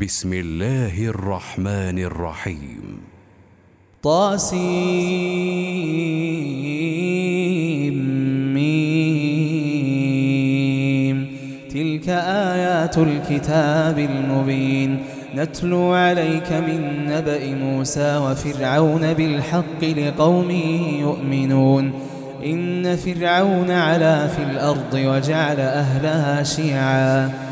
بسم الله الرحمن الرحيم. طاسيم تلك آيات الكتاب المبين. نتلو عليك من نبأ موسى وفرعون بالحق لقوم يؤمنون. إن فرعون علا في الأرض وجعل أهلها شيعا.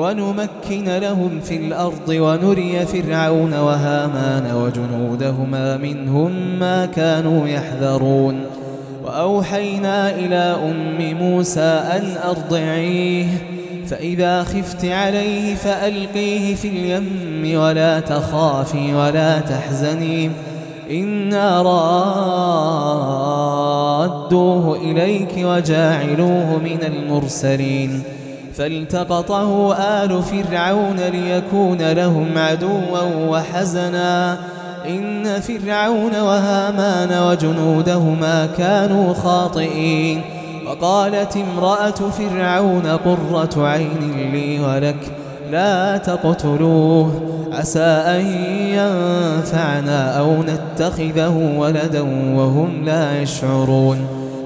ونمكن لهم في الأرض ونري فرعون وهامان وجنودهما منهم ما كانوا يحذرون. وأوحينا إلى أم موسى أن أرضعيه فإذا خفت عليه فألقيه في اليم ولا تخافي ولا تحزني. إنا رادوه إليك وجاعلوه من المرسلين. فالتقطه آل فرعون ليكون لهم عدوا وحزنا. إن فرعون وهامان وجنودهما كانوا خاطئين. وقالت امرأة فرعون قرة عين لي ولك لا تقتلوه. عسى أن ينفعنا أو نتخذه ولدا وهم لا يشعرون.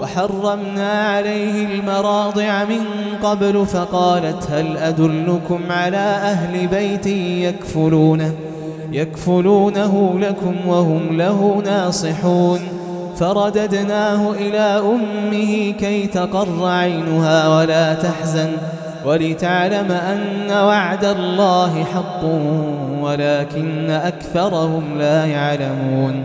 وحرمنا عليه المراضع من قبل فقالت هل أدلكم على أهل بيت يكفلونه يكفلونه لكم وهم له ناصحون فرددناه إلى أمه كي تقر عينها ولا تحزن ولتعلم أن وعد الله حق ولكن أكثرهم لا يعلمون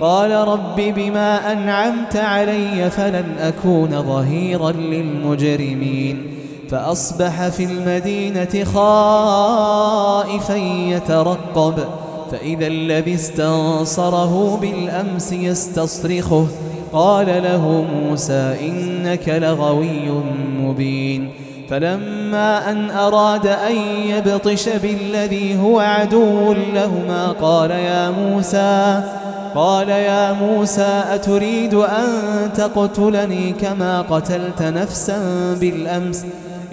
قال رب بما أنعمت علي فلن أكون ظهيرا للمجرمين. فأصبح في المدينة خائفا يترقب فإذا الذي استنصره بالأمس يستصرخه. قال له موسى إنك لغوي مبين. فلما أن أراد أن يبطش بالذي هو عدو لهما قال يا موسى قال يا موسى أتريد أن تقتلني كما قتلت نفسا بالأمس؟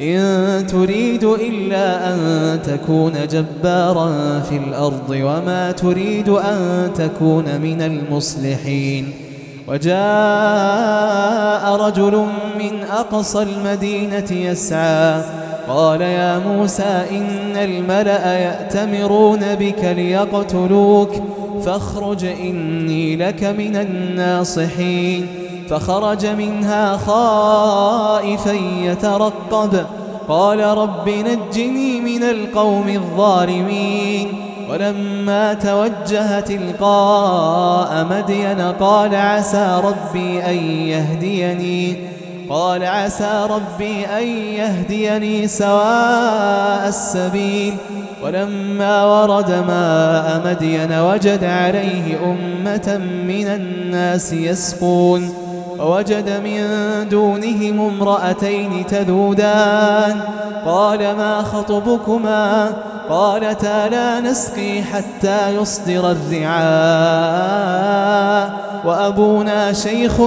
إن تريد إلا أن تكون جبارا في الأرض وما تريد أن تكون من المصلحين. وجاء رجل من أقصى المدينة يسعى. قال يا موسى إن الملأ يأتمرون بك ليقتلوك. فاخرج إني لك من الناصحين. فخرج منها خائفا يترقب. قال رب نجني من القوم الظالمين. ولما توجه تلقاء مدين قال عسى ربي أن يهديني. قال عسى ربي أن يهديني سواء السبيل. ولما ورد ماء مدين وجد عليه أمة من الناس يسقون ووجد من دونهم امرأتين تذودان. قال ما خطبكما؟ قالتا لا نسقي حتى يصدر الرعاء. وأبونا شيخ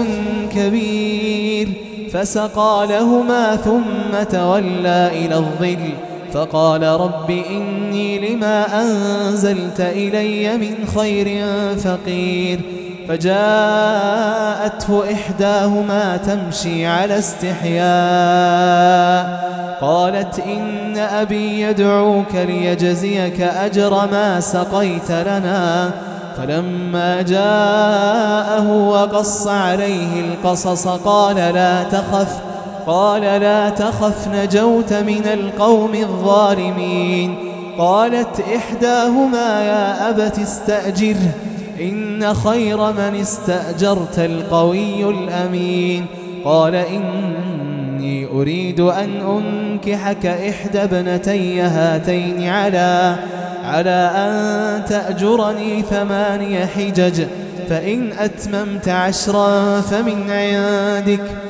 كبير فسقى لهما ثم تولى إلى الظل. فقال رب إني لما أنزلت إلي من خير فقير فجاءته إحداهما تمشي على استحياء قالت إن أبي يدعوك ليجزيك أجر ما سقيت لنا فلما جاءه وقص عليه القصص قال لا تخف قال لا تخف نجوت من القوم الظالمين. قالت إحداهما يا أبت استأجره إن خير من استأجرت القوي الأمين. قال إني أريد أن أنكحك إحدى ابنتي هاتين على على أن تأجرني ثماني حجج فإن أتممت عشرا فمن عندك.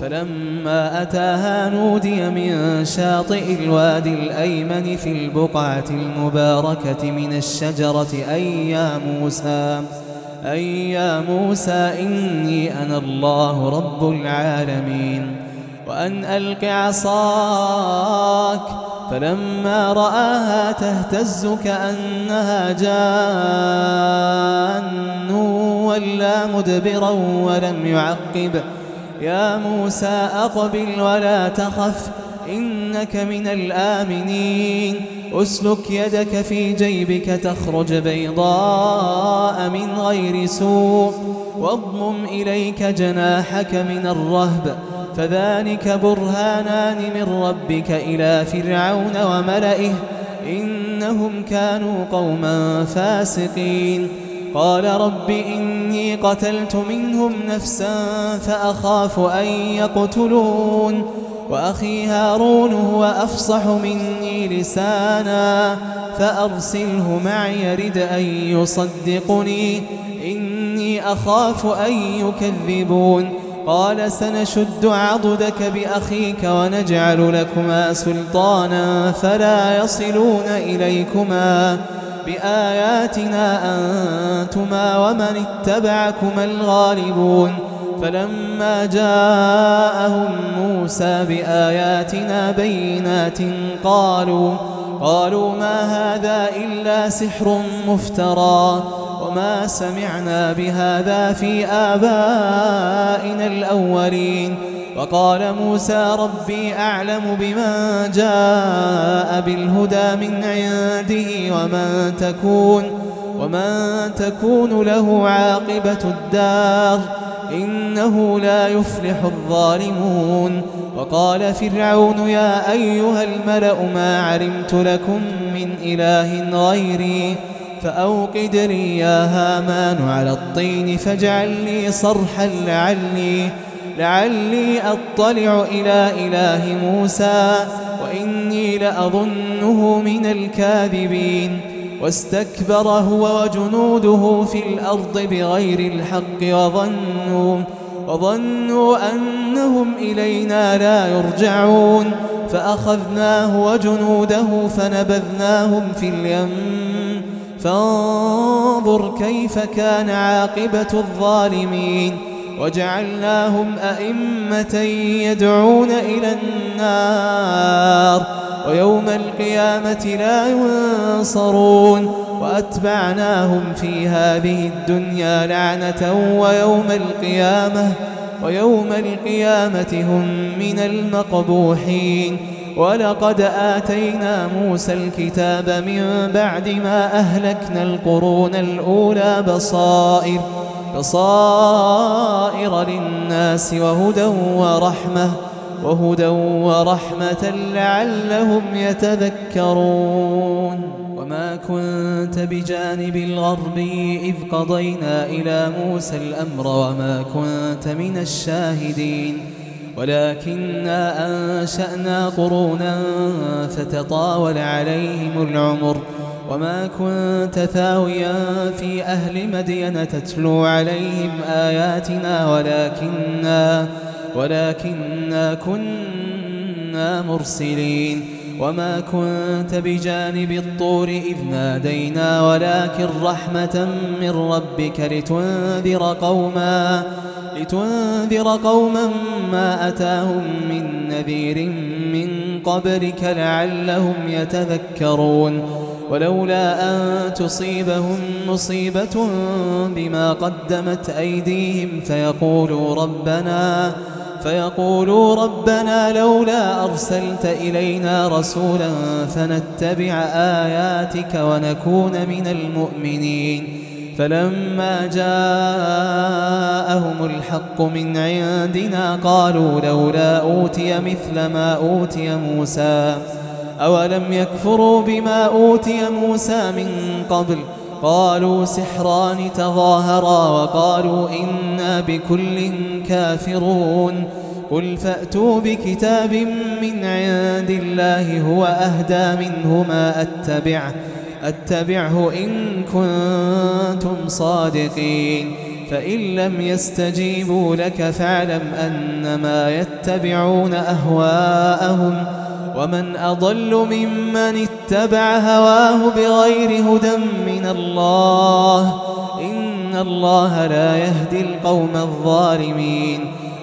فلما أتاها نودي من شاطئ الوادي الأيمن في البقعة المباركة من الشجرة أي يا موسى؟ أي يا موسى إني أنا الله رب العالمين وأن ألق عصاك. فلما رآها تهتز كأنها جان ولا مدبرا ولم يعقب. يا موسى أقبل ولا تخف إنك من الآمنين. أسلك يدك في جيبك تخرج بيضاء من غير سوء. واضمم إليك جناحك من الرهب فذلك برهانان من ربك إلى فرعون وملئه. إنهم كانوا قوما فاسقين. قال رب إني قتلت منهم نفسا فأخاف أن يقتلون وأخي هارون هو أفصح مني لسانا فأرسله معي رد أن يصدقني إني أخاف أن يكذبون قال سنشد عضدك بأخيك ونجعل لكما سلطانا فلا يصلون إليكما بآياتنا أنتما ومن اتبعكما الغالبون فلما جاءهم موسى بآياتنا بينات قالوا قالوا ما هذا إلا سحر مفترى وما سمعنا بهذا في آبائنا الأولين وقال موسى ربي أعلم بمن جاء بالهدى من عنده ومن تكون ومن تكون له عاقبة الدار إنه لا يفلح الظالمون وقال فرعون يا أيها الملأ ما علمت لكم من إله غيري فأوقد لي يا هامان على الطين فاجعل لي صرحا لعلي لعلي أطلع إلى إله موسى وإني لأظنه من الكاذبين. واستكبر هو وجنوده في الأرض بغير الحق وظنوا وظنوا أنهم إلينا لا يرجعون. فأخذناه وجنوده فنبذناهم في اليم. فانظر كيف كان عاقبة الظالمين. وجعلناهم أئمة يدعون إلى النار ويوم القيامة لا ينصرون وأتبعناهم في هذه الدنيا لعنة ويوم القيامة ويوم القيامة هم من المقبوحين. ولقد آتينا موسى الكتاب من بعد ما أهلكنا القرون الأولى بصائر بصائر للناس وهدى ورحمة وهدى ورحمة لعلهم يتذكرون. وما كنت بجانب الغرب إذ قضينا إلى موسى الأمر وما كنت من الشاهدين. ولكننا أنشأنا قرونا فتطاول عليهم العمر. وما كنت ثاويا في أهل مدين تتلو عليهم آياتنا ولكننا ولكننا كنا مرسلين وما كنت بجانب الطور إذ نادينا ولكن رحمة من ربك لتنذر قوما لتنذر قوما ما أتاهم من نذير من قبلك لعلهم يتذكرون ولولا أن تصيبهم مصيبة بما قدمت أيديهم فيقولوا ربنا فيقولوا ربنا لولا أرسلت إلينا رسولا فنتبع آياتك ونكون من المؤمنين. فلما جاءهم الحق من عندنا قالوا لولا أوتي مثل ما أوتي موسى. أولم يكفروا بما أوتي موسى من قبل؟ قالوا سحران تظاهرا وقالوا إنا بكل كافرون. قل فأتوا بكتاب من عند الله هو أهدى منهما أتبعه أتبعه إن كنتم صادقين. فإن لم يستجيبوا لك فاعلم أنما يتبعون أهواءهم. ومن أضل ممن اتبع هواه بغير هدى من الله إن الله لا يهدي القوم الظالمين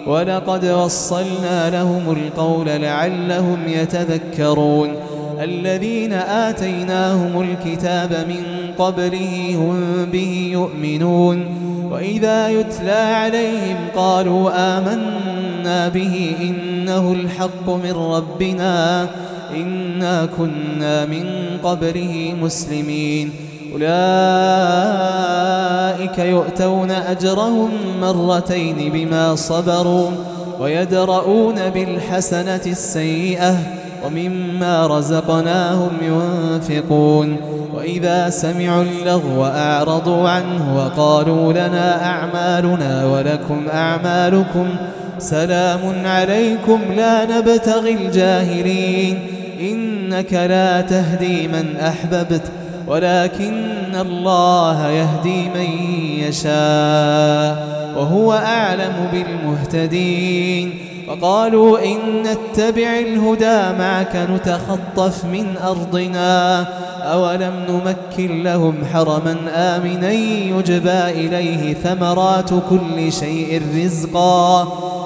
ولقد وصلنا لهم القول لعلهم يتذكرون الذين آتيناهم الكتاب من قبله هم به يؤمنون وإذا يتلى عليهم قالوا آمنا به إنه الحق من ربنا. إنا كنا من قبله مسلمين. أولئك يؤتون أجرهم مرتين بما صبروا ويدرؤون بالحسنة السيئة ومما رزقناهم ينفقون. وإذا سمعوا اللغو أعرضوا عنه وقالوا لنا أعمالنا ولكم أعمالكم سلام عليكم لا نبتغي الجاهلين. إنك لا تهدي من أحببت ولكن الله يهدي من يشاء وهو أعلم بالمهتدين. وقالوا إن نتبع الهدى معك نتخطف من أرضنا أولم نمكن لهم حرما آمنا يجبى إليه ثمرات كل شيء رزقا.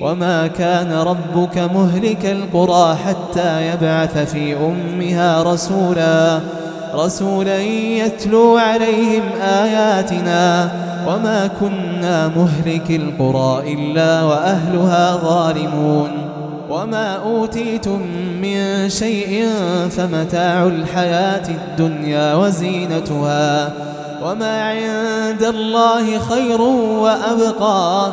وما كان ربك مهلك القرى حتى يبعث في أمها رسولا رسولا يتلو عليهم آياتنا. وما كنا مهلك القرى إلا وأهلها ظالمون. وما أوتيتم من شيء فمتاع الحياة الدنيا وزينتها. وما عند الله خير وأبقى.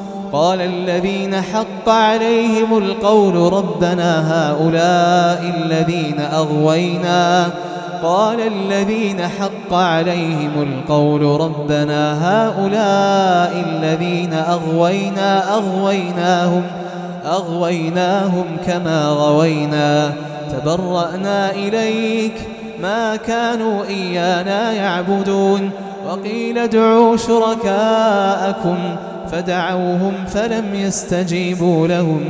قال الذين حق عليهم القول ربنا هؤلاء الذين أغوينا. قال الذين حق عليهم القول ربنا هؤلاء الذين أغوينا أغويناهم أغويناهم كما غوينا. تبرأنا إليك ما كانوا إيانا يعبدون. وقيل ادعوا شركاءكم فدعوهم فلم يستجيبوا لهم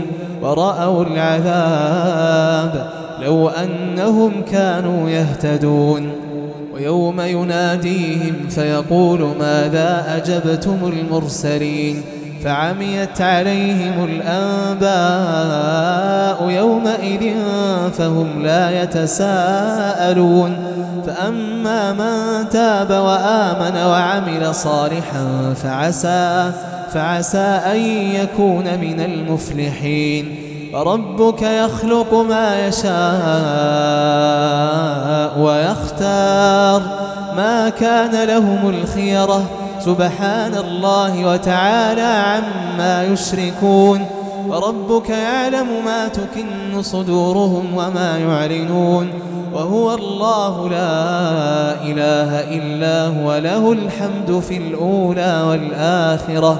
ورأوا العذاب لو أنهم كانوا يهتدون. ويوم يناديهم فيقول ماذا أجبتم المرسلين؟ فعميت عليهم الأنباء يومئذ فهم لا يتساءلون. فأما من تاب وآمن وعمل صالحا فعسى فعسى أن يكون من المفلحين. وربك يخلق ما يشاء ويختار ما كان لهم الخيرة. سبحان الله وتعالى عما يشركون. وربك يعلم ما تكن صدورهم وما يعلنون. وهو الله لا إله إلا هو. له الحمد في الأولى والآخرة.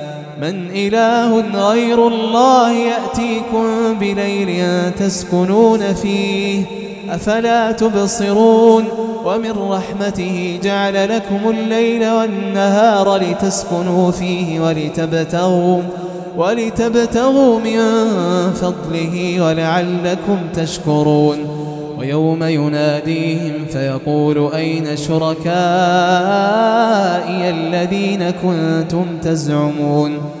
من إله غير الله يأتيكم بليل تسكنون فيه أفلا تبصرون ومن رحمته جعل لكم الليل والنهار لتسكنوا فيه ولتبتغوا ولتبتغوا من فضله ولعلكم تشكرون ويوم يناديهم فيقول أين شركائي الذين كنتم تزعمون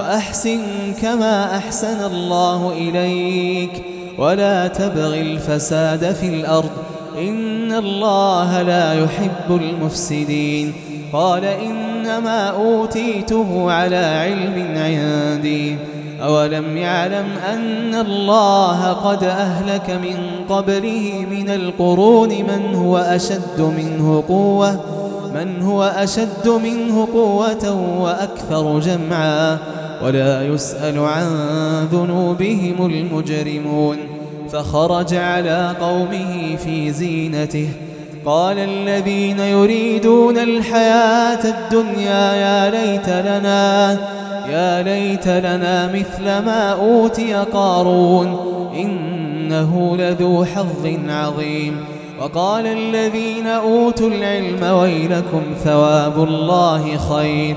وأحسن كما أحسن الله إليك ولا تبغ الفساد في الأرض إن الله لا يحب المفسدين قال إنما أوتيته على علم عندي أولم يعلم أن الله قد أهلك من قبله من القرون من هو أشد منه قوة من هو أشد منه قوة وأكثر جمعا ولا يسأل عن ذنوبهم المجرمون. فخرج على قومه في زينته. قال الذين يريدون الحياة الدنيا يا ليت لنا يا ليت لنا مثل ما أوتي قارون إنه لذو حظ عظيم. وقال الذين أوتوا العلم ويلكم ثواب الله خير.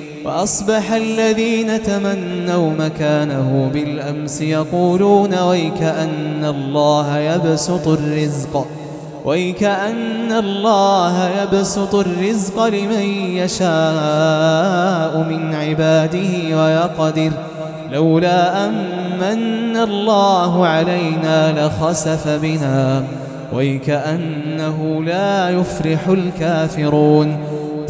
وأصبح الذين تمنوا مكانه بالأمس يقولون ويكأن الله يبسط الرزق ويكأن الله يبسط الرزق لمن يشاء من عباده ويقدر لولا أن من الله علينا لخسف بنا ويكأنه لا يفرح الكافرون.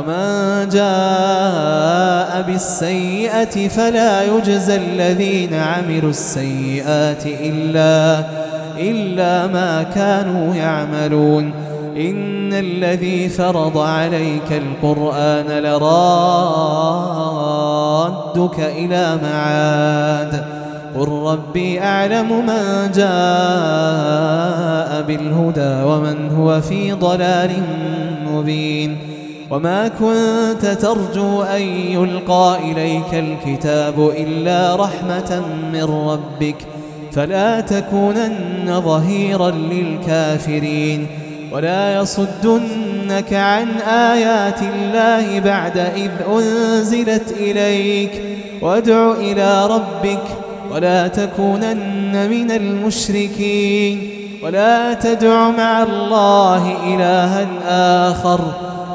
ومن جاء بالسيئة فلا يجزى الذين عملوا السيئات إلا, إلا ما كانوا يعملون. إن الذي فرض عليك القرآن لرادك إلى معاد. قل ربي أعلم من جاء بالهدى ومن هو في ضلال مبين. وما كنت ترجو أن يلقى إليك الكتاب إلا رحمة من ربك فلا تكونن ظهيرا للكافرين ولا يصدنك عن آيات الله بعد إذ أنزلت إليك وادع إلى ربك ولا تكونن من المشركين ولا تدع مع الله إلها آخر